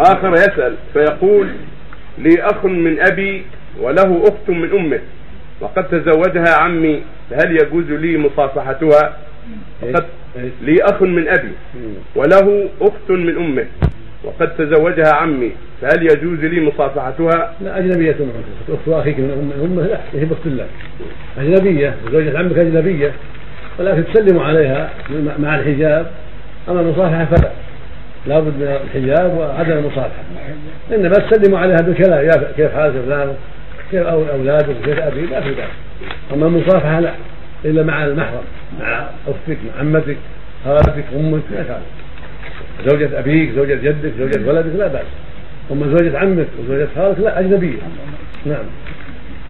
آخر يسأل فيقول لي أخ من أبي وله أخت من أمه وقد تزوجها عمي فهل يجوز لي مصافحتها؟ وقد لي أخ من أبي وله أخت من أمه وقد تزوجها عمي فهل يجوز لي مصافحتها؟ لا أجنبية أخت أخيك من أمه لا هي أخت لك أجنبية زوجة عمك أجنبية ولكن تسلم عليها مع الحجاب أما المصافحة فلا لابد من الحجاب وعدم المصافحة إنما تسلم عليها بالكلام كيف حالك فلان؟ كيف أولادك؟ كيف أبي؟ لا في ذلك. أما المصافحة لا إلا مع المحرم مع أختك مع عمتك خالتك أمك لا تعرف زوجة أبيك زوجة جدك زوجة ولدك لا بأس. أما زوجة عمك وزوجة خالك لا أجنبية. نعم.